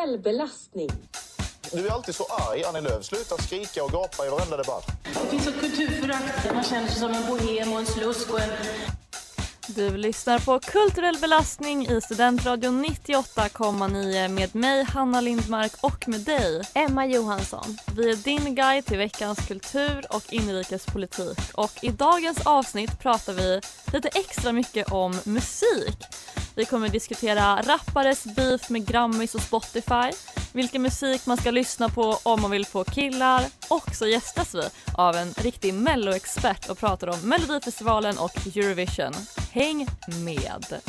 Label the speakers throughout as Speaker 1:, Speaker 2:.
Speaker 1: Kulturell belastning.
Speaker 2: Du är alltid så arg, Annie Lööf. Sluta skrika och gapa i varenda debatt.
Speaker 3: Det finns ett kulturförakt. Man känner sig som en bohem och en slusk och en...
Speaker 4: Du lyssnar på Kulturell belastning i Studentradion 98,9 med mig Hanna Lindmark och med dig
Speaker 5: Emma Johansson.
Speaker 4: Vi är din guide till veckans kultur och inrikespolitik och i dagens avsnitt pratar vi lite extra mycket om musik. Vi kommer diskutera rappares beef med Grammis och Spotify, vilken musik man ska lyssna på om man vill få killar och så gästas vi av en riktig melloexpert och pratar om Melodifestivalen och Eurovision. Häng med!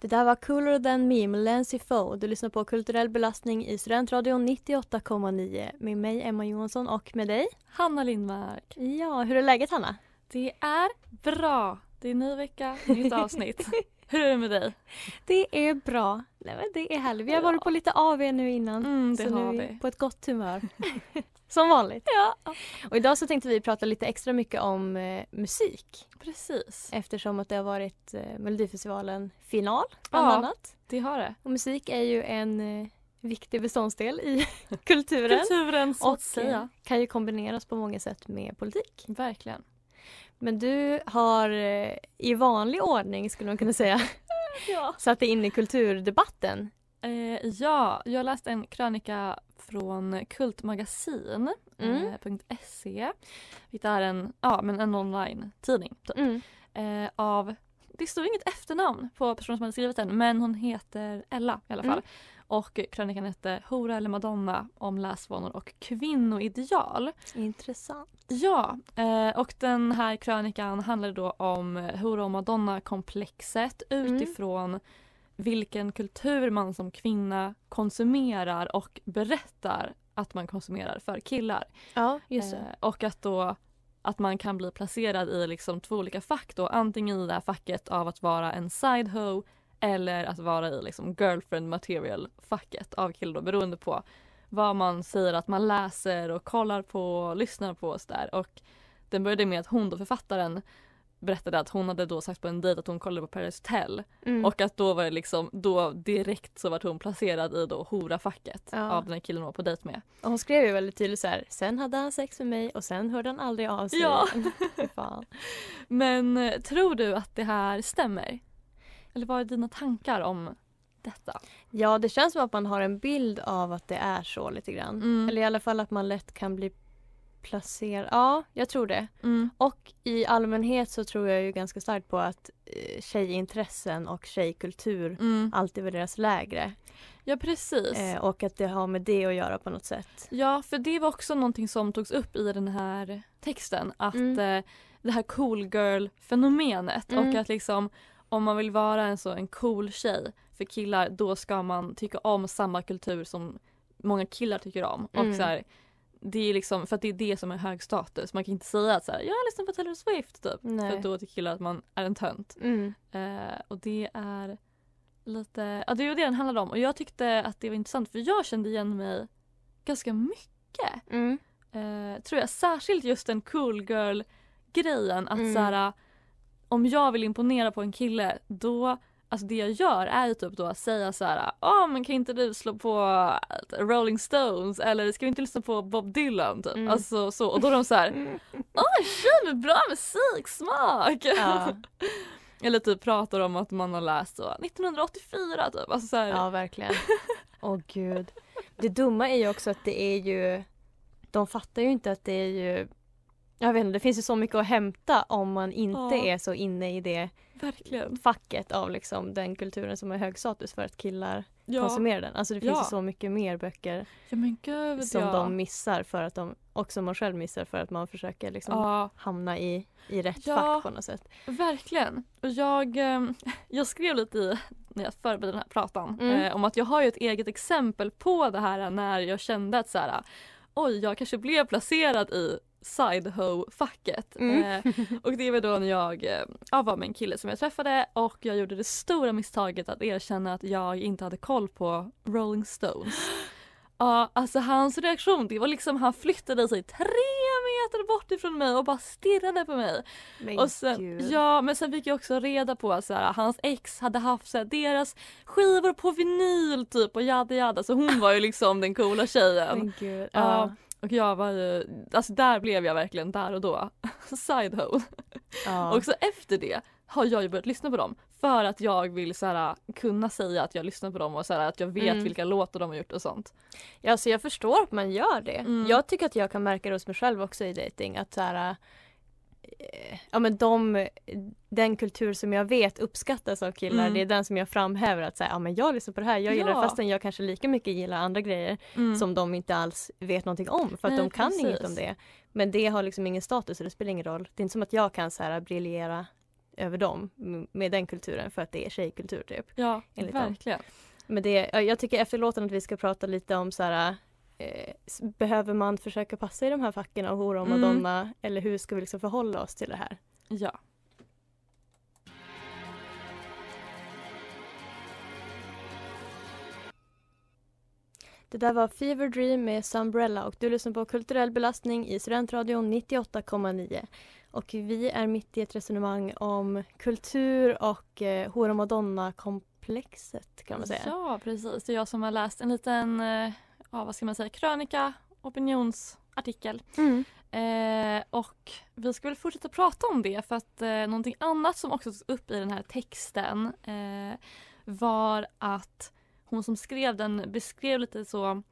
Speaker 5: Det där var Cooler than me med Lancy Foe. Du lyssnar på Kulturell belastning i Studentradion 98,9 med mig Emma Johansson och med dig
Speaker 4: Hanna Lindmark.
Speaker 5: Ja, hur är läget Hanna?
Speaker 4: Det är bra. Det är ny vecka, nytt avsnitt. Hur är det med dig?
Speaker 5: Det är bra. Nej, men det är härligt. Vi har varit på lite AV nu innan.
Speaker 4: Mm,
Speaker 5: så nu är
Speaker 4: vi.
Speaker 5: på ett gott humör. Som vanligt.
Speaker 4: Ja,
Speaker 5: Och idag så tänkte vi prata lite extra mycket om eh, musik.
Speaker 4: precis.
Speaker 5: Eftersom att det har varit eh, Melodifestivalen final bland
Speaker 4: Ja.
Speaker 5: annat.
Speaker 4: Det har det.
Speaker 5: Och musik är ju en eh, viktig beståndsdel i kulturen.
Speaker 4: Kulturen så
Speaker 5: och
Speaker 4: att säga.
Speaker 5: eh, kan ju kombineras på många sätt med politik.
Speaker 4: Verkligen.
Speaker 5: Men du har eh, i vanlig ordning skulle man kunna säga
Speaker 4: Ja.
Speaker 5: satt dig in i kulturdebatten.
Speaker 4: Eh, ja, jag läste en krönika från Kultmagasin
Speaker 5: Mm.
Speaker 4: eh, .se. Vilket är en, ja, men en online-tidning. Typ.
Speaker 5: Mm.
Speaker 4: Eh, av, det stod inget efternamn på personen som hade skrivit den men hon heter Ella i alla fall.
Speaker 5: Mm.
Speaker 4: Och krönikan hette Hora eller Madonna om läsvanor och kvinnoideal.
Speaker 5: Intressant.
Speaker 4: Ja, eh, och den här krönikan handlade då om Hora och Madonna-komplexet
Speaker 5: Mm.
Speaker 4: utifrån vilken kultur man som kvinna konsumerar och berättar att man konsumerar för killar.
Speaker 5: Ja, just det.
Speaker 4: Eh, och att då att man kan bli placerad i liksom två olika fack då. Antingen i det här facket av att vara en side hoe eller att vara i liksom girlfriend material facket av killar beroende på vad man säger att man läser och kollar på och lyssnar på och sådär. Och den började med att hon då författaren berättade att hon hade då sagt på en dejt att hon kollade på Paradise Hotel
Speaker 5: Mm.
Speaker 4: och att då var det liksom då direkt så vart hon placerad i då hora-facket
Speaker 5: Ja.
Speaker 4: av den här killen hon var på dejt med.
Speaker 5: Och hon skrev ju väldigt tydligt så här. Sen hade han sex med mig och sen hörde han aldrig av sig.
Speaker 4: Ja. Men eh, tror du att det här stämmer? Eller vad är dina tankar om detta?
Speaker 5: Ja, det känns som att man har en bild av att det är så lite grann.
Speaker 4: Mm.
Speaker 5: Eller i alla fall att man lätt kan bli placerad. Ja, jag tror det.
Speaker 4: Mm.
Speaker 5: Och i allmänhet så tror jag ju ganska starkt på att eh, tjejintressen och tjejkultur
Speaker 4: Mm.
Speaker 5: alltid värderas lägre.
Speaker 4: Ja precis.
Speaker 5: Eh, och att det har med det att göra på något sätt.
Speaker 4: Ja för det var också någonting som togs upp i den här texten att
Speaker 5: Mm.
Speaker 4: eh, det här cool girl fenomenet
Speaker 5: Mm.
Speaker 4: och att liksom om man vill vara en så en cool tjej för killar då ska man tycka om samma kultur som många killar tycker om.
Speaker 5: Mm.
Speaker 4: Och så här, det är liksom för att det är det som är hög status. Man kan inte säga att så här, jag lyssnar på Taylor Swift typ.
Speaker 5: Nej.
Speaker 4: För då tycker killar att man är en tönt.
Speaker 5: Mm.
Speaker 4: Eh, och det är lite, ja det var det den handlade om och jag tyckte att det var intressant för jag kände igen mig ganska mycket.
Speaker 5: Mm.
Speaker 4: Eh, tror jag särskilt just den cool girl grejen att
Speaker 5: Mm.
Speaker 4: så här, om jag vill imponera på en kille då alltså det jag gör är ju typ då att säga så här, ja men kan inte du slå på Rolling Stones eller ska vi inte lyssna på Bob Dylan typ?
Speaker 5: Mm.
Speaker 4: Alltså så och då är de så här, åh tjej med bra musiksmak!
Speaker 5: Ja.
Speaker 4: eller typ pratar om att man har läst så 1984 typ. Alltså så här,
Speaker 5: Ja, verkligen. Åh gud. Det dumma är ju också att det är ju... De fattar ju inte att det är ju... Jag vet inte, det finns ju så mycket att hämta om man inte
Speaker 4: Ja.
Speaker 5: är så inne i det
Speaker 4: verkligen.
Speaker 5: facket av liksom den kulturen som har hög status för att killar
Speaker 4: Ja.
Speaker 5: konsumerar den. Alltså det finns
Speaker 4: Ja.
Speaker 5: ju så mycket mer böcker
Speaker 4: gud
Speaker 5: som de missar för att de, och som man själv missar för att man försöker liksom hamna i, i rätt fack på något sätt.
Speaker 4: Verkligen. Och jag, ehm, jag skrev lite i, när jag förberedde den här pratan
Speaker 5: Mm.
Speaker 4: eh, om att jag har ju ett eget exempel på det här när jag kände att så här, oj jag kanske blev placerad i sideho-facket.
Speaker 5: Mm.
Speaker 4: Eh, och det var då när jag eh, var med en kille som jag träffade och jag gjorde det stora misstaget att erkänna att jag inte hade koll på Rolling Stones. Ja, alltså hans reaktion, det var liksom han flyttade sig tre meter bort ifrån mig och bara stirrade på mig.
Speaker 5: Men
Speaker 4: Och sen,
Speaker 5: gud.
Speaker 4: ja men sen fick jag också reda på att så här, hans ex hade haft så här, deras skivor på vinyl typ och jada jada så hon var ju liksom den coola tjejen.
Speaker 5: Men gud.
Speaker 4: Ja.
Speaker 5: Ja.
Speaker 4: Och jag var ju, alltså där blev jag verkligen där och då. Sideho.
Speaker 5: Ja.
Speaker 4: Och så efter det har jag ju börjat lyssna på dem. För att jag vill så här, kunna säga att jag lyssnar på dem och så här, att jag vet
Speaker 5: Mm.
Speaker 4: vilka låtar de har gjort och sånt.
Speaker 5: Ja, så jag förstår att man gör det.
Speaker 4: Mm.
Speaker 5: Jag tycker att jag kan märka det hos mig själv också i dating att så här, eh, ja men de, den kultur som jag vet uppskattas av killar,
Speaker 4: Mm.
Speaker 5: det är den som jag framhäver att säga, ja men jag lyssnar på det här, jag gillar
Speaker 4: Ja.
Speaker 5: det fastän jag kanske lika mycket gillar andra grejer
Speaker 4: Mm.
Speaker 5: som de inte alls vet någonting om för att
Speaker 4: Nej,
Speaker 5: de kan
Speaker 4: precis.
Speaker 5: inget om det. Men det har liksom ingen status och det spelar ingen roll. Det är inte som att jag kan så här briljera över dem med den kulturen för att det är tjejkultur typ.
Speaker 4: Ja,
Speaker 5: enligt dem.
Speaker 4: verkligen.
Speaker 5: Men det, ja, jag tycker efter låten att vi ska prata lite om så här, eh, behöver man försöka passa i de här facken av hora och
Speaker 4: Mm.
Speaker 5: madonna eller hur ska vi liksom förhålla oss till det här?
Speaker 4: Ja.
Speaker 5: Det där var Fever Dream med Sumbrella och du lyssnar på Kulturell belastning i Studentradion 98,9. Och vi är mitt i ett resonemang om kultur och eh, hora madonna-komplexet kan man säga.
Speaker 4: Ja, precis. Det är jag som har läst en liten, eh, ja vad ska man säga, krönika, opinionsartikel.
Speaker 5: Mm.
Speaker 4: Eh, och vi ska väl fortsätta prata om det för att eh, någonting annat som också togs upp i den här texten eh, var att hon som skrev den beskrev lite så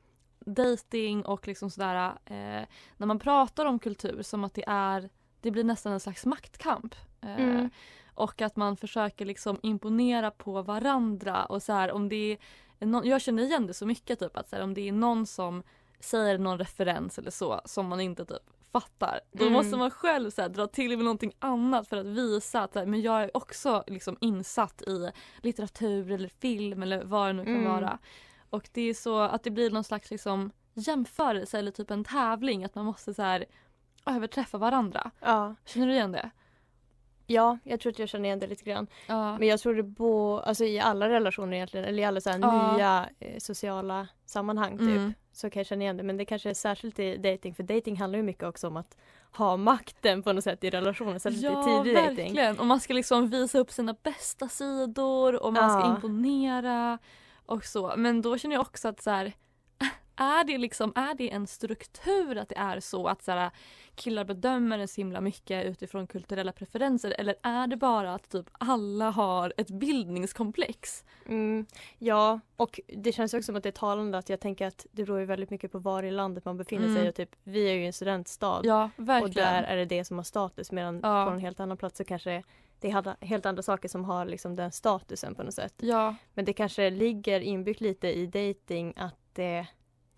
Speaker 4: dating och liksom sådär eh, när man pratar om kultur som att det är det blir nästan en slags maktkamp. Eh,
Speaker 5: Mm.
Speaker 4: Och att man försöker liksom imponera på varandra och så här om det är någon, jag känner igen det så mycket typ att här, om det är någon som säger någon referens eller så som man inte typ fattar. Då
Speaker 5: Mm.
Speaker 4: måste man själv så här, dra till med någonting annat för att visa att här, men jag är också liksom insatt i litteratur eller film eller vad det nu kan
Speaker 5: Mm.
Speaker 4: vara. Och det är så att det blir någon slags liksom jämförelse eller typ en tävling att man måste så här överträffa varandra.
Speaker 5: Ja.
Speaker 4: Känner du igen det?
Speaker 5: ja, jag tror att jag känner igen det lite grann.
Speaker 4: Ja.
Speaker 5: Men jag tror det bo, alltså i alla relationer egentligen, eller i alla så
Speaker 4: Ja.
Speaker 5: nya eh, sociala sammanhang typ,
Speaker 4: Mm.
Speaker 5: så kan jag känna igen det. Men det kanske är särskilt i dating för dating handlar ju mycket också om att ha makten på något sätt i relationen, särskilt i tidig dating.
Speaker 4: verkligen. Och man ska liksom visa upp sina bästa sidor och man ska
Speaker 5: Ja.
Speaker 4: imponera och så. Men då känner jag också att så här, är det liksom, är det en struktur att det är så att så här, killar bedömer en så himla mycket utifrån kulturella preferenser eller är det bara att typ alla har ett bildningskomplex?
Speaker 5: Mm, ja, och det känns också som att det är talande att jag tänker att det beror ju väldigt mycket på var i landet man befinner
Speaker 4: Mm.
Speaker 5: sig och typ vi är ju en studentstad
Speaker 4: Ja,
Speaker 5: och där är det det som har status medan
Speaker 4: Ja.
Speaker 5: på en helt annan plats så kanske det är helt andra saker som har liksom den statusen på något sätt.
Speaker 4: Ja,
Speaker 5: Men det kanske ligger inbyggt lite i dating att det,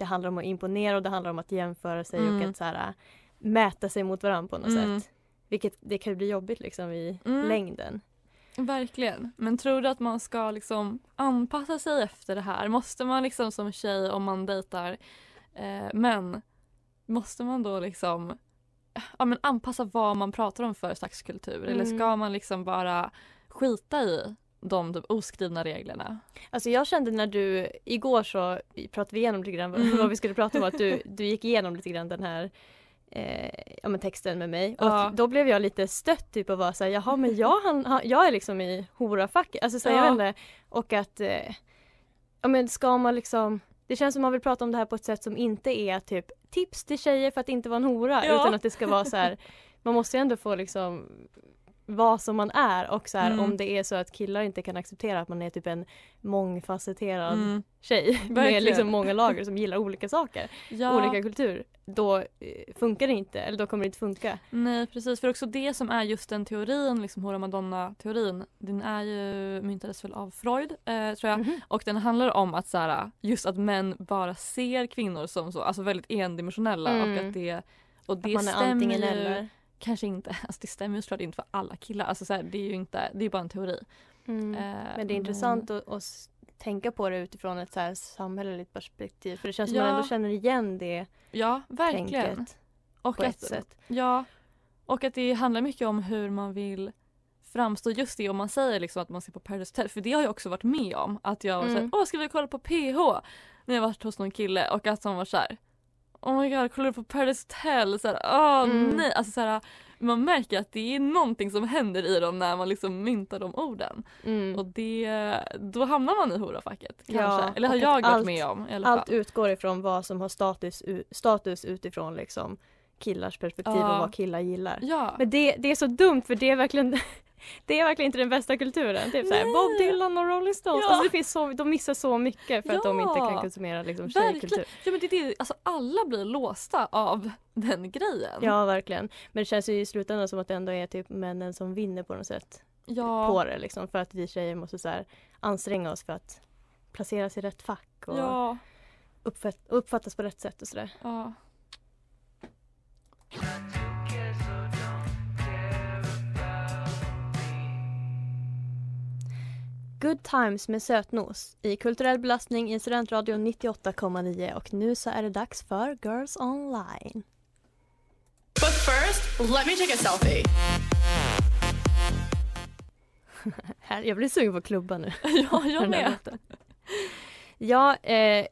Speaker 5: det handlar om att imponera och det handlar om att jämföra sig
Speaker 4: Mm.
Speaker 5: och att så här, äh, mäta sig mot varandra på något
Speaker 4: Mm.
Speaker 5: sätt. Vilket det kan bli jobbigt liksom i
Speaker 4: Mm.
Speaker 5: längden.
Speaker 4: Verkligen. Men tror du att man ska liksom anpassa sig efter det här? Måste man liksom som tjej om man dejtar eh, män, måste man då liksom ja, men anpassa vad man pratar om för slags kultur? Eller
Speaker 5: Mm.
Speaker 4: ska man liksom bara skita i de typ oskrivna reglerna?
Speaker 5: Alltså jag kände när du, igår så pratade vi igenom lite grann
Speaker 4: Mm.
Speaker 5: vad vi skulle prata om, att du, du gick igenom lite grann den här eh, ja, men texten med mig.
Speaker 4: Ja.
Speaker 5: Och då blev jag lite stött typ och var såhär, jaha men jag, han, han, jag är liksom i horafacket. Alltså så
Speaker 4: Ja.
Speaker 5: jag vet inte. Och att, eh, ja men ska man liksom det känns som man vill prata om det här på ett sätt som inte är typ tips till tjejer för att inte vara en hora
Speaker 4: Ja.
Speaker 5: utan att det ska vara så här man måste ju ändå få liksom vara som man är och så här,
Speaker 4: Mm.
Speaker 5: om det är så att killar inte kan acceptera att man är typ en mångfacetterad
Speaker 4: Mm.
Speaker 5: tjej
Speaker 4: Verkligen.
Speaker 5: med liksom många lager som gillar olika saker,
Speaker 4: Ja,
Speaker 5: olika kultur, då eh, funkar det inte eller då kommer det inte funka.
Speaker 4: nej precis för också det som är just den teorin, liksom Hora Madonna-teorin, den är ju myntades väl av Freud eh, tror jag
Speaker 5: Mhm.
Speaker 4: och den handlar om att så här, just att män bara ser kvinnor som så, alltså väldigt endimensionella och
Speaker 5: Mm.
Speaker 4: att det och det
Speaker 5: Att man är
Speaker 4: stämmer
Speaker 5: antingen eller.
Speaker 4: Kanske inte, alltså det stämmer ju såklart inte för alla killar, alltså så här, det är ju inte, det är bara en teori.
Speaker 5: Mm.
Speaker 4: Eh,
Speaker 5: Men det är intressant att, att s- tänka på det utifrån ett så här samhälleligt perspektiv för det känns som
Speaker 4: Ja.
Speaker 5: man ändå känner igen det
Speaker 4: Ja, verkligen.
Speaker 5: tänket
Speaker 4: Och
Speaker 5: på
Speaker 4: att,
Speaker 5: ett sätt.
Speaker 4: Ja, och att det handlar mycket om hur man vill framstå. Just det om man säger liksom att man ser på Paradise Hotel, för det har jag också varit med om. Att jag var såhär,
Speaker 5: Mm.
Speaker 4: åh ska vi kolla på PH? När jag varit hos någon kille och att han var såhär, oh my god kollar du på Paradise Hotel? Såhär, åh
Speaker 5: Mm.
Speaker 4: nej. Alltså såhär, man märker att det är någonting som händer i dem när man liksom myntar de orden.
Speaker 5: Mm.
Speaker 4: Och det, då hamnar man i horafacket kanske.
Speaker 5: Ja,
Speaker 4: Eller har jag varit
Speaker 5: allt-
Speaker 4: med om i alla
Speaker 5: Allt
Speaker 4: fall.
Speaker 5: utgår ifrån vad som har status, status utifrån liksom killars perspektiv
Speaker 4: Ja.
Speaker 5: och vad killar gillar.
Speaker 4: Ja.
Speaker 5: Men det, det är så dumt för det är verkligen det är verkligen inte den bästa kulturen. Typ såhär. Bob Dylan och Rolling Stones.
Speaker 4: Ja.
Speaker 5: Alltså det finns så, de missar så mycket för att de inte
Speaker 4: Ja.
Speaker 5: kan konsumera liksom, tjejkultur.
Speaker 4: Ja men det det, alltså alla blir låsta av den grejen.
Speaker 5: Ja verkligen. Men det känns ju i slutändan som att det ändå är typ männen som vinner på något sätt
Speaker 4: ja.
Speaker 5: på det liksom. För att vi tjejer måste så här, anstränga oss för att placeras i rätt fack och
Speaker 4: Ja,
Speaker 5: uppfatt, uppfattas på rätt sätt och sådär.
Speaker 4: ja.
Speaker 5: Good Times med sötnos i kulturell belastning i Studentradion 98,9 och nu så är det dags för Girls Online.
Speaker 6: But first, let me take a selfie.
Speaker 5: Här, jag blir sugen på att klubba nu.
Speaker 4: ja jag med.
Speaker 5: Ja, eh,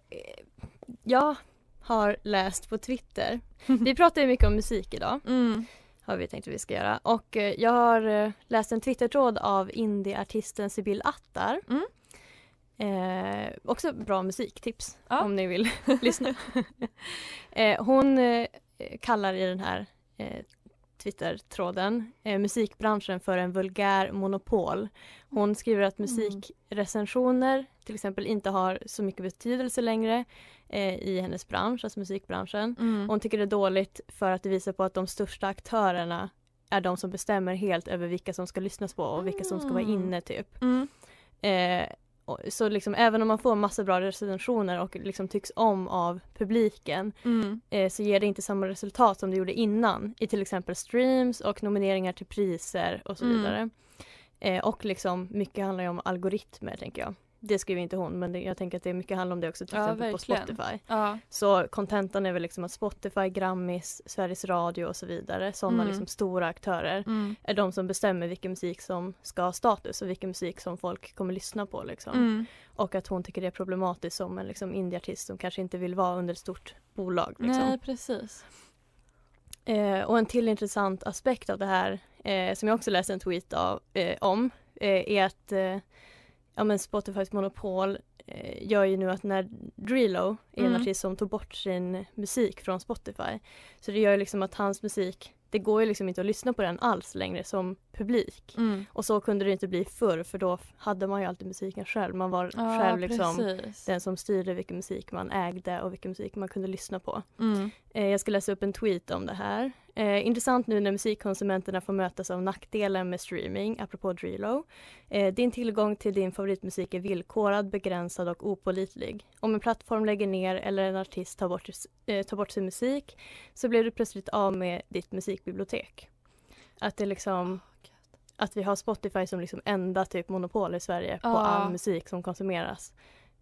Speaker 5: jag har läst på Twitter. Vi pratar ju mycket om musik idag,
Speaker 4: Mm.
Speaker 5: Har vi tänkt att vi ska göra. Och eh, jag har eh, läst en Twittertråd av indieartisten Sibyl Attar.
Speaker 4: Mm.
Speaker 5: Eh, också bra musiktips
Speaker 4: Ja.
Speaker 5: om ni vill lyssna. eh, hon eh, kallar i den här eh, Twitter-tråden eh, musikbranschen för en vulgär monopol. Hon skriver att musikrecensioner till exempel inte har så mycket betydelse längre eh, i hennes bransch, alltså musikbranschen.
Speaker 4: Mm.
Speaker 5: Hon tycker det är dåligt för att det visar på att de största aktörerna är de som bestämmer helt över vilka som ska lyssnas på och vilka som ska vara
Speaker 4: Mm.
Speaker 5: inne typ.
Speaker 4: Mm.
Speaker 5: Eh, så liksom även om man får massa bra recensioner och liksom tycks om av publiken
Speaker 4: Mm.
Speaker 5: eh, så ger det inte samma resultat som det gjorde innan i till exempel streams och nomineringar till priser och så
Speaker 4: Mm.
Speaker 5: vidare. Eh, och liksom mycket handlar ju om algoritmer tänker jag. Det skriver inte hon men det, jag tänker att det mycket handlar om det också till
Speaker 4: Ja,
Speaker 5: exempel
Speaker 4: verkligen.
Speaker 5: på Spotify.
Speaker 4: Ja.
Speaker 5: Så kontentan är väl liksom att Spotify, Grammis, Sveriges Radio och så vidare, sådana
Speaker 4: Mm.
Speaker 5: liksom stora aktörer
Speaker 4: Mm.
Speaker 5: är de som bestämmer vilken musik som ska ha status och vilken musik som folk kommer lyssna på. Liksom.
Speaker 4: Mm.
Speaker 5: Och att hon tycker det är problematiskt som en liksom, indieartist som kanske inte vill vara under ett stort bolag. Liksom.
Speaker 4: Nej precis.
Speaker 5: Eh, och en till intressant aspekt av det här eh, som jag också läste en tweet av, eh, om eh, är att eh, ja, men Spotifys monopol eh, gör ju nu att när Drilo är en
Speaker 4: Mm.
Speaker 5: artist som tog bort sin musik från Spotify så det gör ju liksom att hans musik det går ju liksom inte att lyssna på den alls längre som publik.
Speaker 4: Mm.
Speaker 5: Och så kunde det inte bli förr för då hade man ju alltid musiken själv. Man var
Speaker 4: Ja,
Speaker 5: själv liksom
Speaker 4: precis.
Speaker 5: den som styrde vilken musik man ägde och vilken musik man kunde lyssna på.
Speaker 4: Mm.
Speaker 5: Eh, jag ska läsa upp en tweet om det här. Eh, intressant nu när musikkonsumenterna får mötas av nackdelen med streaming, apropå Drilo. Eh, din tillgång till din favoritmusik är villkorad, begränsad och opålitlig. Om en plattform lägger ner eller en artist tar bort, eh, tar bort sin musik så blir du plötsligt av med ditt musikbibliotek. Att det liksom att vi har Spotify som liksom enda typ monopol i Sverige på
Speaker 4: Ja.
Speaker 5: all musik som konsumeras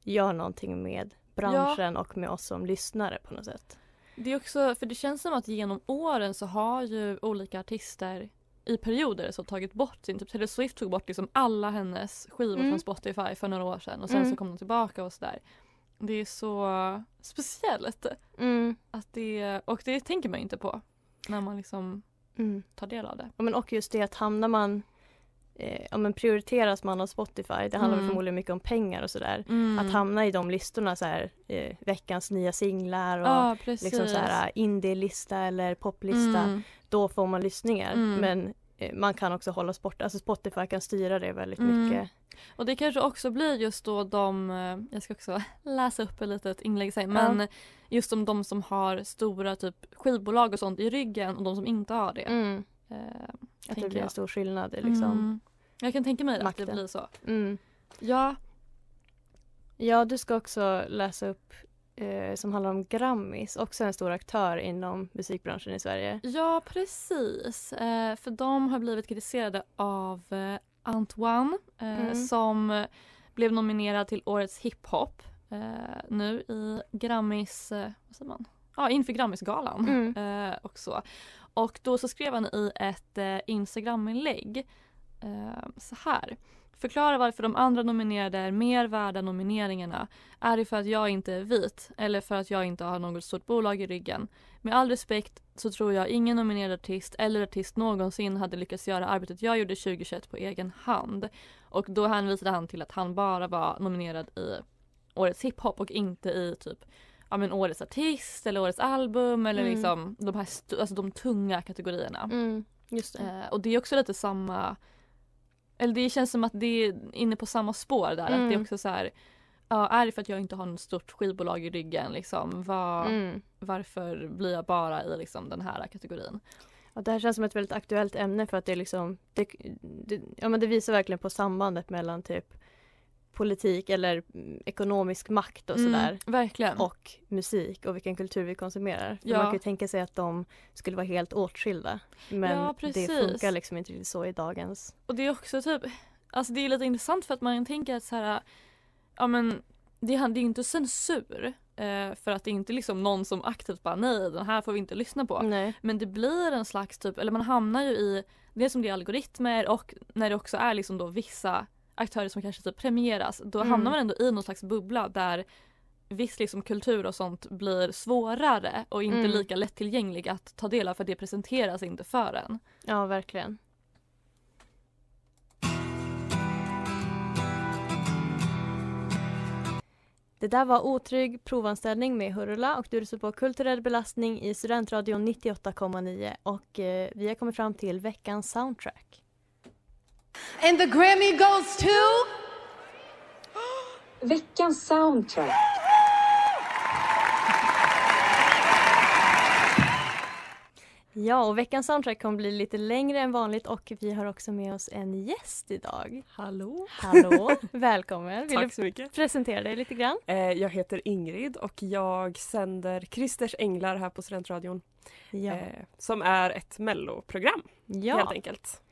Speaker 5: gör någonting med branschen och med oss som lyssnare på något sätt.
Speaker 4: Det är också, för det känns som att genom åren så har ju olika artister i perioder så tagit bort sin, typ Taylor Swift tog bort liksom alla hennes skivor
Speaker 5: Mm.
Speaker 4: från Spotify för några år sedan och sen
Speaker 5: Mm.
Speaker 4: så kom de tillbaka och sådär. Det är så speciellt
Speaker 5: Mm.
Speaker 4: att det, och det tänker man ju inte på. när man liksom
Speaker 5: Mm.
Speaker 4: tar del av det.
Speaker 5: Ja, men och just det att hamnar man eh, ja, men prioriteras man av Spotify, det handlar
Speaker 4: Mm.
Speaker 5: förmodligen mycket om pengar och sådär.
Speaker 4: Mm.
Speaker 5: Att hamna i de listorna så här, eh, veckans nya singlar och
Speaker 4: Ja, precis.
Speaker 5: liksom så här indie-lista eller poplista.
Speaker 4: Mm.
Speaker 5: Då får man lyssningar.
Speaker 4: Mm.
Speaker 5: Men eh, man kan också hålla bort, alltså Spotify kan styra det väldigt
Speaker 4: Mm.
Speaker 5: mycket.
Speaker 4: Och det kanske också blir just då de, eh, jag ska också läsa upp ett litet inlägg sen, men just om de som har stora typ skivbolag och sånt i ryggen och de som inte har det.
Speaker 5: Mm.
Speaker 4: Eh,
Speaker 5: Att det blir en stor skillnad i liksom.
Speaker 4: Mm. Jag kan tänka mig att det
Speaker 5: makten.
Speaker 4: blir så.
Speaker 5: Mm.
Speaker 4: Ja,
Speaker 5: Ja, du ska också läsa upp eh, som handlar om Grammis, också en stor aktör inom musikbranschen i Sverige.
Speaker 4: ja precis. Eh, för de har blivit kritiserade av eh, Antoine eh,
Speaker 5: Mm.
Speaker 4: som blev nominerad till årets hiphop eh, nu i Grammis, eh, vad säger man? Ja, inför Grammisgalan.
Speaker 5: Mm.
Speaker 4: Eh, och så. Och då så skrev han i ett eh, Instagram-inlägg eh, så här. Förklara varför de andra nominerade är mer värda nomineringarna. Är det för att jag inte är vit eller för att jag inte har något stort bolag i ryggen? Med all respekt så tror jag ingen nominerad artist eller artist någonsin hade lyckats göra arbetet jag gjorde 2021 på egen hand. Och då hänvisade han till att han bara var nominerad i årets hiphop och inte i typ ja, men årets artist eller årets album eller
Speaker 5: Mm.
Speaker 4: liksom de här alltså de tunga kategorierna.
Speaker 5: Mm. Det.
Speaker 4: Eh, och det är också lite samma eller det känns som att det är inne på samma spår där. Att det är
Speaker 5: Mm.
Speaker 4: också så här Ja, är det för att jag inte har något stort skivbolag i ryggen liksom? Vad,
Speaker 5: Mm.
Speaker 4: Varför blir jag bara i liksom den här kategorin?
Speaker 5: Och det här känns som ett väldigt aktuellt ämne för att det är liksom det, det, ja, men det visar verkligen på sambandet mellan typ politik eller mm, ekonomisk makt och sådär
Speaker 4: Mm,
Speaker 5: och musik och vilken kultur vi konsumerar.
Speaker 4: Ja.
Speaker 5: Man kan ju tänka sig att de skulle vara helt åtskilda men
Speaker 4: Ja,
Speaker 5: det funkar liksom inte riktigt så i dagens.
Speaker 4: Och det är också typ, alltså det är lite intressant för att man tänker att så här, ja men det, är- är inte censur. Eh, för att det är inte liksom någon som aktivt bara nej den här får vi inte lyssna på.
Speaker 5: Nej.
Speaker 4: Men det blir en slags typ, eller man hamnar ju i det som det är algoritmer och när det också är liksom då vissa aktörer som kanske typ premieras. Då
Speaker 5: Mm.
Speaker 4: hamnar man ändå i någon slags bubbla där viss liksom kultur och sånt blir svårare och inte
Speaker 5: Mm.
Speaker 4: lika lättillgänglig att ta del av för det presenteras inte för en.
Speaker 5: Ja, verkligen. Det där var Otrygg provanställning med Hurula och du lyssnar på Kulturell belastning i Studentradion 98,9 och eh, vi har kommit fram till veckans soundtrack.
Speaker 3: And the Grammy goes to...
Speaker 1: Veckans soundtrack.
Speaker 5: Ja, och veckans soundtrack kommer bli lite längre än vanligt och vi har också med oss en gäst idag.
Speaker 7: Hallå!
Speaker 5: Hallå, välkommen! Vill
Speaker 7: Tack
Speaker 5: du
Speaker 7: så mycket.
Speaker 5: presentera dig lite grann?
Speaker 7: Eh, jag heter Ingrid och jag sänder Christers Änglar här på Studentradion.
Speaker 5: Ja.
Speaker 7: Eh, som är ett melloprogram
Speaker 5: Ja.
Speaker 7: helt enkelt.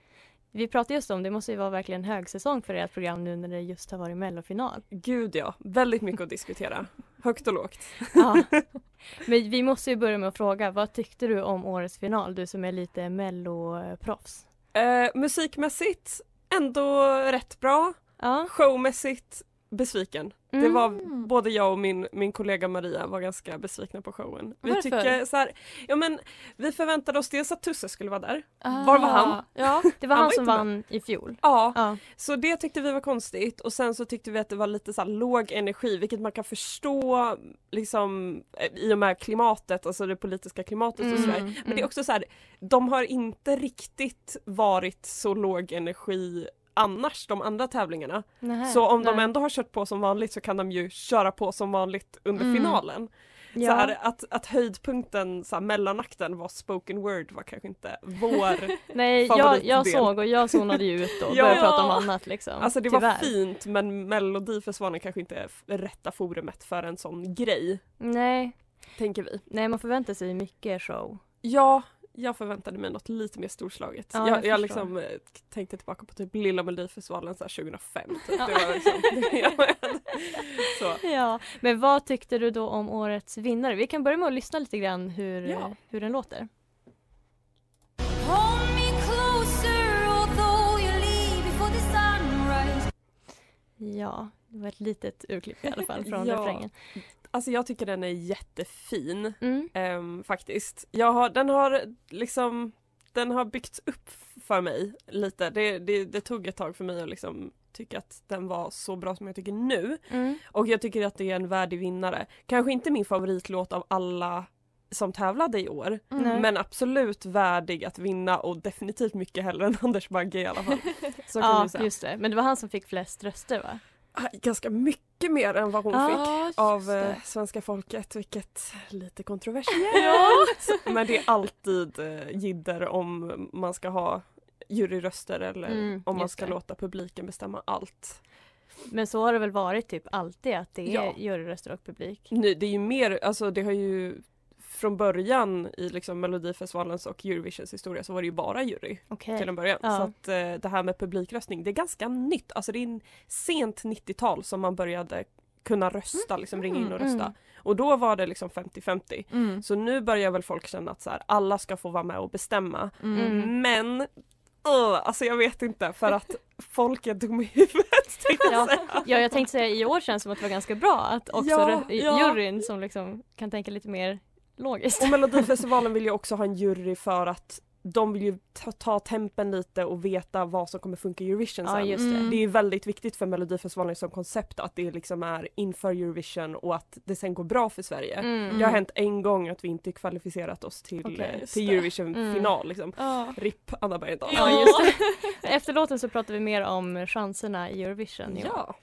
Speaker 5: Vi pratade just om det måste ju vara verkligen högsäsong för ert program nu när det just har varit mellofinal.
Speaker 7: Gud ja, väldigt mycket att diskutera. Högt och lågt.
Speaker 5: Ja. Men vi måste ju börja med att fråga, vad tyckte du om årets final? Du som är lite melloproffs.
Speaker 7: Eh, musikmässigt ändå rätt bra.
Speaker 5: Ja.
Speaker 7: Showmässigt besviken. Det
Speaker 5: Mm.
Speaker 7: var både jag och min, min kollega Maria var ganska besvikna på showen. Vi
Speaker 4: Varför?
Speaker 7: tycker så här, ja men vi förväntade oss dels att Tusse skulle vara där. Var var han?
Speaker 4: Ah, Ja,
Speaker 5: Det var
Speaker 7: Han
Speaker 5: han,
Speaker 7: var
Speaker 5: som
Speaker 7: inte med.
Speaker 5: vann i fjol.
Speaker 7: Ja,
Speaker 5: Ja.
Speaker 7: så det tyckte vi var konstigt och sen så tyckte vi att det var lite så här låg energi vilket man kan förstå liksom i och med klimatet, alltså det politiska klimatet och sådär.
Speaker 4: Mm,
Speaker 7: Men det är också så här, de har inte riktigt varit så låg energi annars de andra tävlingarna.
Speaker 5: Nähä,
Speaker 7: Så om de
Speaker 5: nej.
Speaker 7: ändå har kört på som vanligt så kan de ju köra på som vanligt under
Speaker 4: Mm.
Speaker 7: finalen. Så
Speaker 5: Ja.
Speaker 7: här, att, att höjdpunkten, så här, mellanakten var spoken word var kanske inte vår
Speaker 5: Nej, jag, jag såg och jag zonade ju ut då och
Speaker 7: Ja.
Speaker 5: började prata om annat liksom.
Speaker 7: Alltså det var
Speaker 5: Tyvärr.
Speaker 7: fint men Melodifestivalen kanske inte är rätta forumet för en sån grej,
Speaker 5: Nej,
Speaker 7: tänker vi.
Speaker 5: nej, man förväntar sig mycket show.
Speaker 7: Ja, jag förväntade mig något lite mer storslaget.
Speaker 5: Ja,
Speaker 7: jag
Speaker 5: jag
Speaker 7: liksom eh, tänkte tillbaka på typ Lilla Melodifestivalen så här 2005. Typ.
Speaker 5: Ja.
Speaker 7: Det var liksom, så.
Speaker 5: Ja, men vad tyckte du då om årets vinnare? Vi kan börja med att lyssna lite grann hur,
Speaker 7: Ja.
Speaker 5: hur den låter. Ja, det var ett litet urklipp i alla fall från
Speaker 7: Ja.
Speaker 5: refrängen.
Speaker 7: Alltså jag tycker den är jättefin
Speaker 5: Mm.
Speaker 7: ehm, faktiskt. Jag har, den har liksom den har byggts upp för mig lite. Det, det, det tog ett tag för mig att liksom tycka att den var så bra som jag tycker nu.
Speaker 5: Mm.
Speaker 7: Och jag tycker att det är en värdig vinnare. Kanske inte min favoritlåt av alla som tävlade i år.
Speaker 5: Nej.
Speaker 7: Men absolut värdig att vinna och definitivt mycket hellre än Anders Bagge i alla fall.
Speaker 5: Ja, just det. Men det var han som fick flest röster va?
Speaker 7: Ah, Ganska mycket mer än vad hon
Speaker 5: Ja,
Speaker 7: fick av
Speaker 5: det.
Speaker 7: eh, svenska folket, vilket är lite kontroversiellt. Men det är alltid eh, jidder om man ska ha juryröster eller
Speaker 5: Mm,
Speaker 7: om man ska
Speaker 5: det.
Speaker 7: låta publiken bestämma allt.
Speaker 5: Men så har det väl varit typ alltid att det är
Speaker 7: Ja.
Speaker 5: juryröster och publik?
Speaker 7: Nu, det är ju mer, alltså det har ju från början i liksom Melodifestivalens och Eurovisions historia så var det ju bara jury
Speaker 5: Okej.
Speaker 7: till en början.
Speaker 5: Ja.
Speaker 7: Så att eh, det här med publikröstning, det är ganska nytt. Alltså det är en sent 90-tal som man började kunna rösta, liksom ringa in och
Speaker 5: Mm.
Speaker 7: rösta. Och då var det liksom 50-50.
Speaker 5: Mm.
Speaker 7: Så nu börjar väl folk känna att så här, alla ska få vara med och bestämma.
Speaker 5: Mm.
Speaker 7: Men uh, alltså jag vet inte för att folk är dumma i huvudet tänkte jag
Speaker 5: Ja.
Speaker 7: säga.
Speaker 5: ja, jag tänkte säga i år känns som att det var ganska bra att också
Speaker 7: Ja, ja.
Speaker 5: juryn som liksom kan tänka lite mer logiskt.
Speaker 7: Och Melodifestivalen vill ju också ha en jury för att de vill ju ta, ta tempen lite och veta vad som kommer funka i Eurovision
Speaker 5: Ja,
Speaker 7: sen.
Speaker 5: just det.
Speaker 4: Mm.
Speaker 7: Det är väldigt viktigt för Melodifestivalen som koncept att det liksom är inför Eurovision och att det sen går bra för Sverige.
Speaker 5: Mm.
Speaker 7: Det har hänt en gång att vi inte kvalificerat oss till,
Speaker 5: Okej,
Speaker 7: eh, till
Speaker 4: det.
Speaker 7: Eurovision
Speaker 5: Mm.
Speaker 7: final. Liksom.
Speaker 4: Ja.
Speaker 7: RIP Anna Bergendahl.
Speaker 5: Ja, just det. Efter låten så pratar vi mer om chanserna i Eurovision. i år.
Speaker 7: Ja.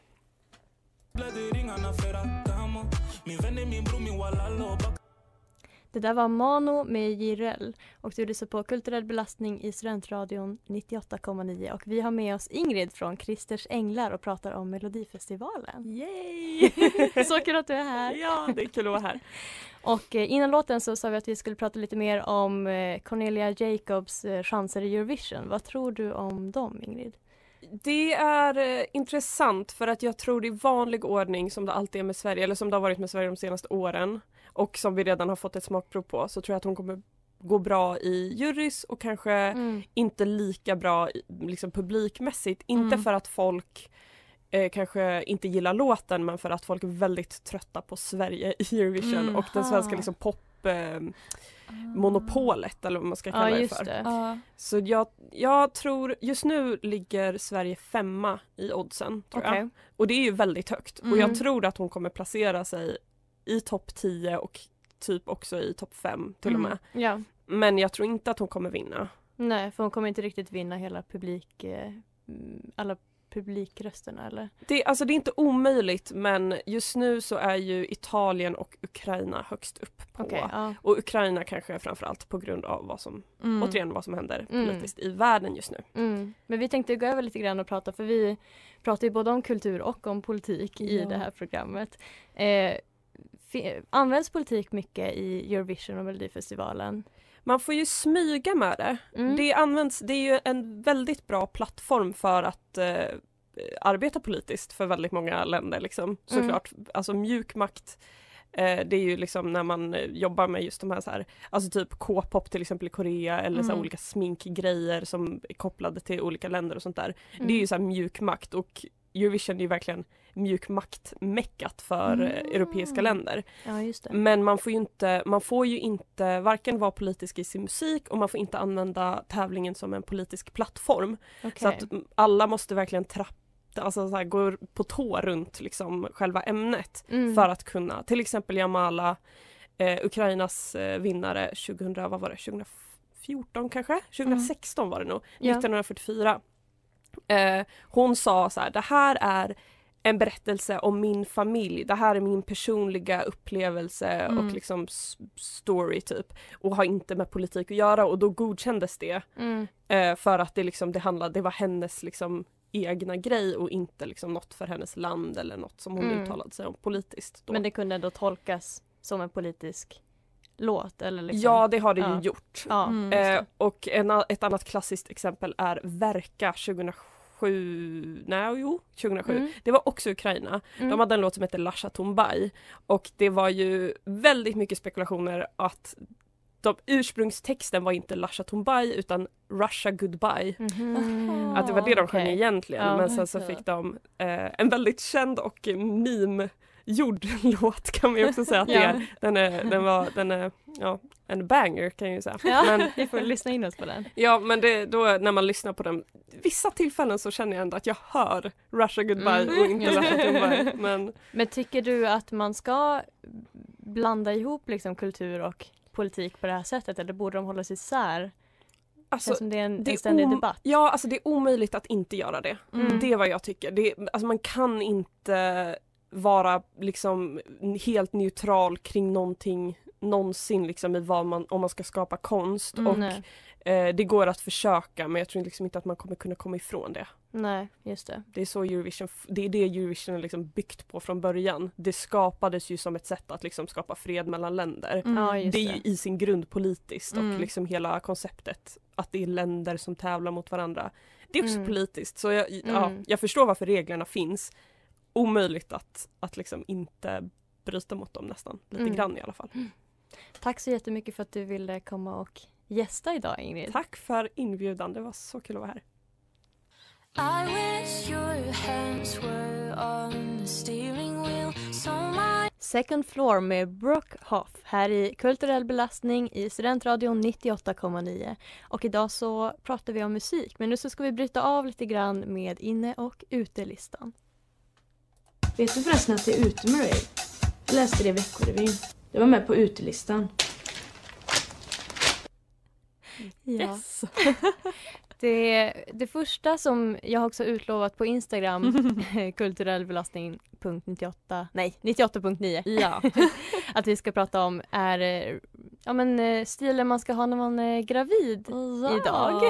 Speaker 5: Det där var Mano med Jireel och du lyssnar på Kulturell belastning i Studentradion 98,9 och vi har med oss Ingrid från Christers Änglar och pratar om Melodifestivalen.
Speaker 7: Yay!
Speaker 5: Så kul att du är här!
Speaker 7: ja, det är kul att vara här.
Speaker 5: Och eh, innan låten så sa vi att vi skulle prata lite mer om eh, Cornelia Jacobs eh, chanser i Eurovision. Vad tror du om dem Ingrid?
Speaker 7: Det är eh, intressant för att jag tror i vanlig ordning som det alltid är med Sverige eller som det har varit med Sverige de senaste åren och som vi redan har fått ett smakprov på så tror jag att hon kommer gå bra i jurys och kanske
Speaker 5: Mm.
Speaker 7: inte lika bra liksom publikmässigt. Inte
Speaker 4: Mm.
Speaker 7: för att folk eh, kanske inte gillar låten men för att folk är väldigt trötta på Sverige i Eurovision
Speaker 4: Mm.
Speaker 7: och den svenska liksom pop monopolet eller vad man ska kalla
Speaker 5: Ja
Speaker 7: det för.
Speaker 5: det.
Speaker 7: Så jag, jag tror, just nu ligger Sverige femma i oddsen tror
Speaker 5: Okej.
Speaker 7: jag. Och det är ju väldigt högt. Och
Speaker 5: Mm.
Speaker 7: jag tror att hon kommer placera sig i topp 10 och typ också i topp 5 till och
Speaker 4: Mm.
Speaker 7: med.
Speaker 5: Ja.
Speaker 7: Men jag tror inte att hon kommer vinna.
Speaker 5: Nej, för hon kommer inte riktigt vinna hela publik, eh, mm, alla publikrösterna eller?
Speaker 7: Det, alltså det är inte omöjligt men just nu så är ju Italien och Ukraina högst upp på.
Speaker 5: Okej, ja.
Speaker 7: Och Ukraina kanske framförallt på grund av vad som,
Speaker 4: Mm.
Speaker 7: återigen vad som händer
Speaker 5: Mm.
Speaker 7: politiskt i världen just nu.
Speaker 5: Mm. Men vi tänkte gå över lite grann och prata för vi pratar ju både om kultur och om politik i
Speaker 7: Ja.
Speaker 5: det här programmet. Eh, används politik mycket i Eurovision och Melodifestivalen?
Speaker 7: Man får ju smyga med det.
Speaker 5: Mm.
Speaker 7: Det används, det är ju en väldigt bra plattform för att eh, arbeta politiskt för väldigt många länder liksom. Såklart, alltså mjuk makt eh, det är ju liksom när man eh, jobbar med just de här, så här alltså typ K-pop till exempel i Korea eller så
Speaker 5: Mm.
Speaker 7: olika sminkgrejer som är kopplade till olika länder och sånt där.
Speaker 5: Mm.
Speaker 7: Det är ju så här mjuk makt och Eurovision är ju verkligen mjuk makt-meckat för eh,
Speaker 5: Mm.
Speaker 7: europeiska länder.
Speaker 5: Ja.
Speaker 7: Men man får ju inte, man får ju inte varken vara politisk i sin musik och man får inte använda tävlingen som en politisk plattform.
Speaker 5: Okej.
Speaker 7: Så att mm, alla måste verkligen trappa, alltså så här, gå på tå runt liksom själva ämnet
Speaker 5: Mm.
Speaker 7: för att kunna, till exempel Jamala, eh, Ukrainas eh, vinnare 2000, vad var det, 2014 kanske? 2016 var det nog,
Speaker 5: Ja.
Speaker 7: 1944. Eh, hon sa så här, det här är en berättelse om min familj, det här är min personliga upplevelse
Speaker 4: Mm.
Speaker 7: och liksom story typ och har inte med politik att göra och då godkändes det
Speaker 5: Mm.
Speaker 7: eh, för att det liksom det handlade, det var hennes liksom egna grej och inte liksom något för hennes land eller något som hon
Speaker 5: Mm.
Speaker 7: uttalade sig om politiskt. Då.
Speaker 5: Men det kunde ändå tolkas som en politisk låt eller liksom?
Speaker 7: Ja det har det
Speaker 5: Ja.
Speaker 7: ju gjort.
Speaker 5: Ja.
Speaker 7: Eh, och en, ett annat klassiskt exempel är Verka 2007, nej jo 2007.
Speaker 5: Mm.
Speaker 7: Det var också Ukraina.
Speaker 5: Mm.
Speaker 7: De hade en låt som heter Lasha Tombai och det var ju väldigt mycket spekulationer att de, ursprungstexten var inte Lasha Tombai utan Russia Goodbye.
Speaker 5: Mhm.
Speaker 7: Att det var det de sjöng egentligen
Speaker 5: Ja,
Speaker 7: men sen så fick de eh, en väldigt känd och meme jordlåt kan man ju också säga att det
Speaker 5: Ja.
Speaker 7: är. Den är, den var, den är, ja, en banger kan jag ju säga.
Speaker 5: Ja,
Speaker 7: Men,
Speaker 5: vi får lyssna in oss på den.
Speaker 7: ja men det, då när man lyssnar på den, vissa tillfällen så känner jag ändå att jag hör Russia Goodbye
Speaker 5: Mm.
Speaker 7: och inte Russia Goodbye. Men
Speaker 5: Men tycker du att man ska blanda ihop liksom kultur och politik på det här sättet eller borde de hållas isär?
Speaker 7: alltså,
Speaker 5: det är en,
Speaker 7: det
Speaker 5: en
Speaker 7: är
Speaker 5: ständig
Speaker 7: om-
Speaker 5: debatt.
Speaker 7: Ja, alltså det är omöjligt att inte göra det.
Speaker 5: Mm.
Speaker 7: Det är vad jag tycker. Det, alltså man kan inte vara liksom helt neutral kring någonting någonsin liksom i vad man, om man ska skapa konst
Speaker 5: Mm,
Speaker 7: och eh, det går att försöka men jag tror liksom inte att man kommer kunna komma ifrån det.
Speaker 5: Nej, just det.
Speaker 7: Det är så Eurovision, det är det Eurovision är liksom byggt på från början. Det skapades ju som ett sätt att liksom skapa fred mellan länder.
Speaker 4: Mm.
Speaker 5: Ja,
Speaker 7: det är ju i sin grund politiskt
Speaker 5: Mm.
Speaker 7: och liksom hela konceptet att det är länder som tävlar mot varandra. Det är också
Speaker 5: Mm.
Speaker 7: politiskt så jag, ja,
Speaker 5: Mm.
Speaker 7: jag förstår varför reglerna finns. Omöjligt att, att liksom inte bryta mot dem nästan, lite
Speaker 5: Mm.
Speaker 7: grann i alla fall.
Speaker 5: Tack så jättemycket för att du ville komma och gästa idag Ingrid.
Speaker 7: Tack för inbjudan, det var så kul att vara här.
Speaker 8: I wish your hands were on the steering wheel so my
Speaker 5: Second Floor med Brooke Hoff här i Kulturell belastning i Studentradion 98,9. Och idag så pratar vi om musik men nu så ska vi bryta av lite grann med inne och utelistan.
Speaker 3: Vet du förresten att det är ute med rave? Jag läste det i Veckorevyn. Det var med på utelistan.
Speaker 5: Ja.
Speaker 4: Yes!
Speaker 5: Det, det första som jag också utlovat på Instagram, kulturellbelastning.98, nej 98.9,
Speaker 4: Ja.
Speaker 5: att vi ska prata om är eh, ja, men, eh, stilen man ska ha när man är gravid. Idag.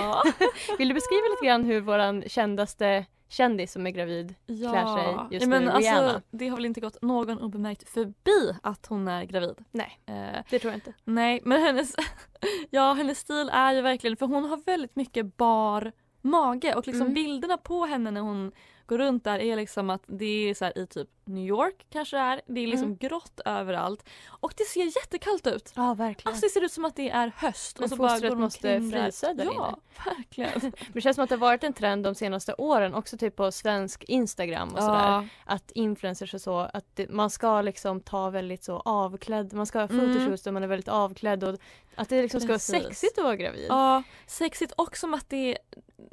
Speaker 5: Vill du beskriva lite grann hur våran kändaste kändis som är gravid klär sig just
Speaker 4: ja, men
Speaker 5: nu,
Speaker 4: alltså,
Speaker 5: Rihanna?
Speaker 4: Det har väl inte gått någon obemärkt förbi att hon är gravid.
Speaker 5: Nej,
Speaker 4: Eh,
Speaker 5: det tror jag inte.
Speaker 4: nej, men hennes, ja, hennes stil är ju verkligen, för hon har väldigt mycket bar mage och liksom
Speaker 5: Mm.
Speaker 4: bilderna på henne när hon går runt där är liksom att det är så här i typ New York kanske det är. Det är liksom
Speaker 5: Mm.
Speaker 4: grått överallt och det ser jättekallt ut.
Speaker 5: Ja, verkligen.
Speaker 4: Alltså det ser ut som att det är höst.
Speaker 5: Men
Speaker 4: och så bara
Speaker 5: fostret måste
Speaker 4: omkring där.
Speaker 5: frysa där
Speaker 4: Ja, verkligen.
Speaker 5: Det känns som att det har varit en trend de senaste åren också typ på svensk Instagram och sådär.
Speaker 4: Ja.
Speaker 5: Att influencers och så, att det, man ska liksom ta väldigt så avklädd, man ska ha
Speaker 4: Mm.
Speaker 5: fotoshoots där man är väldigt avklädd och att det liksom ska vara sexigt att vara gravid.
Speaker 4: Ja, sexigt och som att det,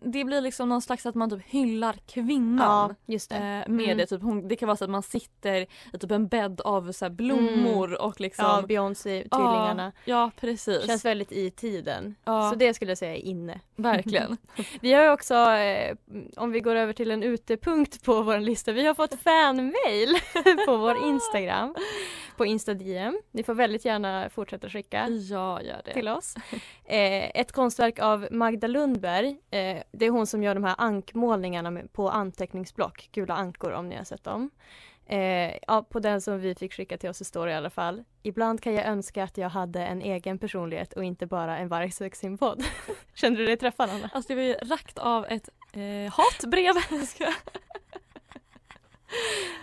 Speaker 4: det blir liksom någon slags att man typ hyllar kvinnan.
Speaker 5: Ja, just det.
Speaker 4: Eh, med
Speaker 5: Mm.
Speaker 4: det. Typ, hon, det kan vara så att man sitter i typ en bädd av så blommor och liksom
Speaker 5: Ja, Beyoncé-tvillingarna.
Speaker 4: Ja, ja precis.
Speaker 5: Känns väldigt i tiden.
Speaker 4: Ja.
Speaker 5: Så det skulle jag säga är inne.
Speaker 4: Verkligen.
Speaker 5: Vi har också, eh, om vi går över till en utepunkt på vår lista, vi har fått fanmail på vår Instagram. På Insta-DM. Ni får väldigt gärna fortsätta skicka
Speaker 4: Ja, gör det.
Speaker 5: till oss. Eh, ett konstverk av Magda Lundberg. Eh, det är hon som gör de här ankmålningarna på anteckningsblock, gula ankor om ni har sett dem. Eh, ja, på den som vi fick skicka till oss så står det i alla fall. Ibland kan jag önska att jag hade en egen personlighet och inte bara en vargsexsymbol. Kände du dig träffad Anna?
Speaker 4: Alltså det var ju rakt av ett eh, hatbrev.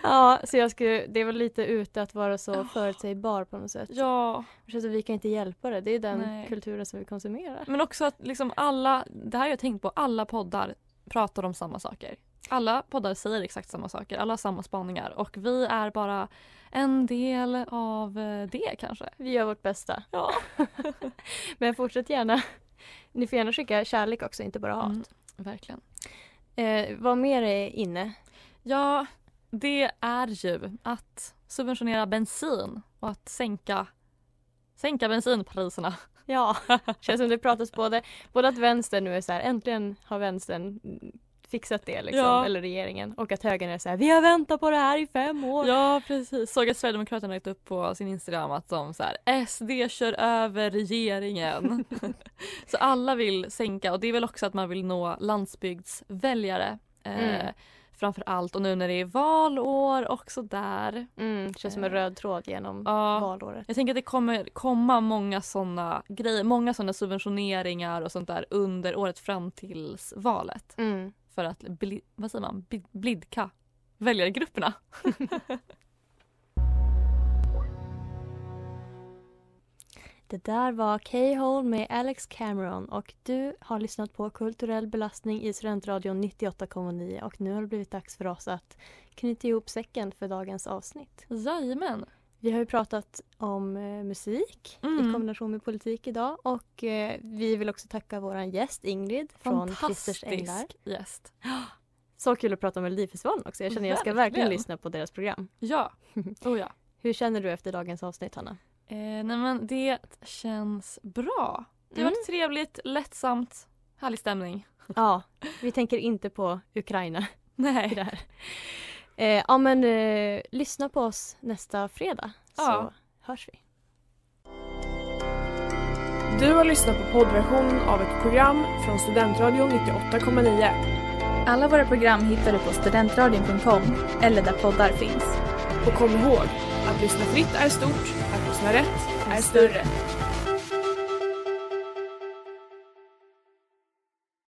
Speaker 5: Ja, så jag skulle, det var lite ute att vara så förutsägbar på något sätt.
Speaker 4: ja,
Speaker 5: som vi kan inte hjälpa det. Det är den
Speaker 4: Nej.
Speaker 5: kulturen som vi konsumerar.
Speaker 4: men också att liksom alla, det här har jag tänkt på, alla poddar pratar om samma saker. Alla poddar säger exakt samma saker, alla har samma spaningar och vi är bara en del av eh, det kanske.
Speaker 5: Vi gör vårt bästa.
Speaker 4: Ja.
Speaker 5: Men fortsätt gärna. Ni får gärna skicka kärlek också, inte bara hat.
Speaker 4: Mm, verkligen.
Speaker 5: Eh, vad mer är inne?
Speaker 4: Ja, det är ju att subventionera bensin och att sänka, sänka bensinpriserna.
Speaker 5: Ja, känns som det pratas både, både att vänstern nu är så här, äntligen har vänstern fixat det liksom,
Speaker 4: Ja.
Speaker 5: eller regeringen. Och att högern är så här, vi har väntat på det här i fem år.
Speaker 4: Ja, precis. Såg att Sverigedemokraterna lagt upp på sin Instagram att de så här, SD kör över regeringen. så alla vill sänka och det är väl också att man vill nå landsbygdsväljare. Eh,
Speaker 5: Mm.
Speaker 4: Framför allt och nu när det är valår också där.
Speaker 5: Mm, känns som en röd tråd genom
Speaker 4: Ja.
Speaker 5: valåret.
Speaker 4: Jag tänker att det kommer komma många sådana grejer, många sådana subventioneringar och sånt där under året fram tills valet.
Speaker 5: Mm.
Speaker 4: För att, bli, vad säger man, Bli- blidka väljargrupperna.
Speaker 5: Det där var K-Hole med Alex Cameron och du har lyssnat på Kulturell belastning i Studentradion 98,9 och nu har det blivit dags för oss att knyta ihop säcken för dagens avsnitt.
Speaker 4: Jajamän.
Speaker 5: Vi har ju pratat om eh, musik i kombination med politik idag och eh, vi vill också tacka vår gäst Ingrid från Christers Änglar.
Speaker 4: Gäst.
Speaker 5: Så kul att prata om Melodifestivalen också. Jag känner jag ska verkligen
Speaker 4: Verkligen.
Speaker 5: lyssna på deras program.
Speaker 4: Ja, oh ja.
Speaker 5: Hur känner du efter dagens avsnitt Hanna?
Speaker 4: Eh, nej men det känns bra. Det har
Speaker 5: Mm.
Speaker 4: varit trevligt, lättsamt, härlig stämning.
Speaker 5: Ja, vi tänker inte på Ukraina
Speaker 4: Nej.
Speaker 5: Eh, ja men eh, lyssna på oss nästa fredag så
Speaker 4: Ja.
Speaker 5: hörs vi.
Speaker 9: Du har lyssnat på poddversion av ett program från Studentradion 98,9.
Speaker 10: Alla våra program hittar du på studentradion.com eller där poddar finns.
Speaker 9: Och kom ihåg, att lyssna fritt är stort, att lyssna rätt är större.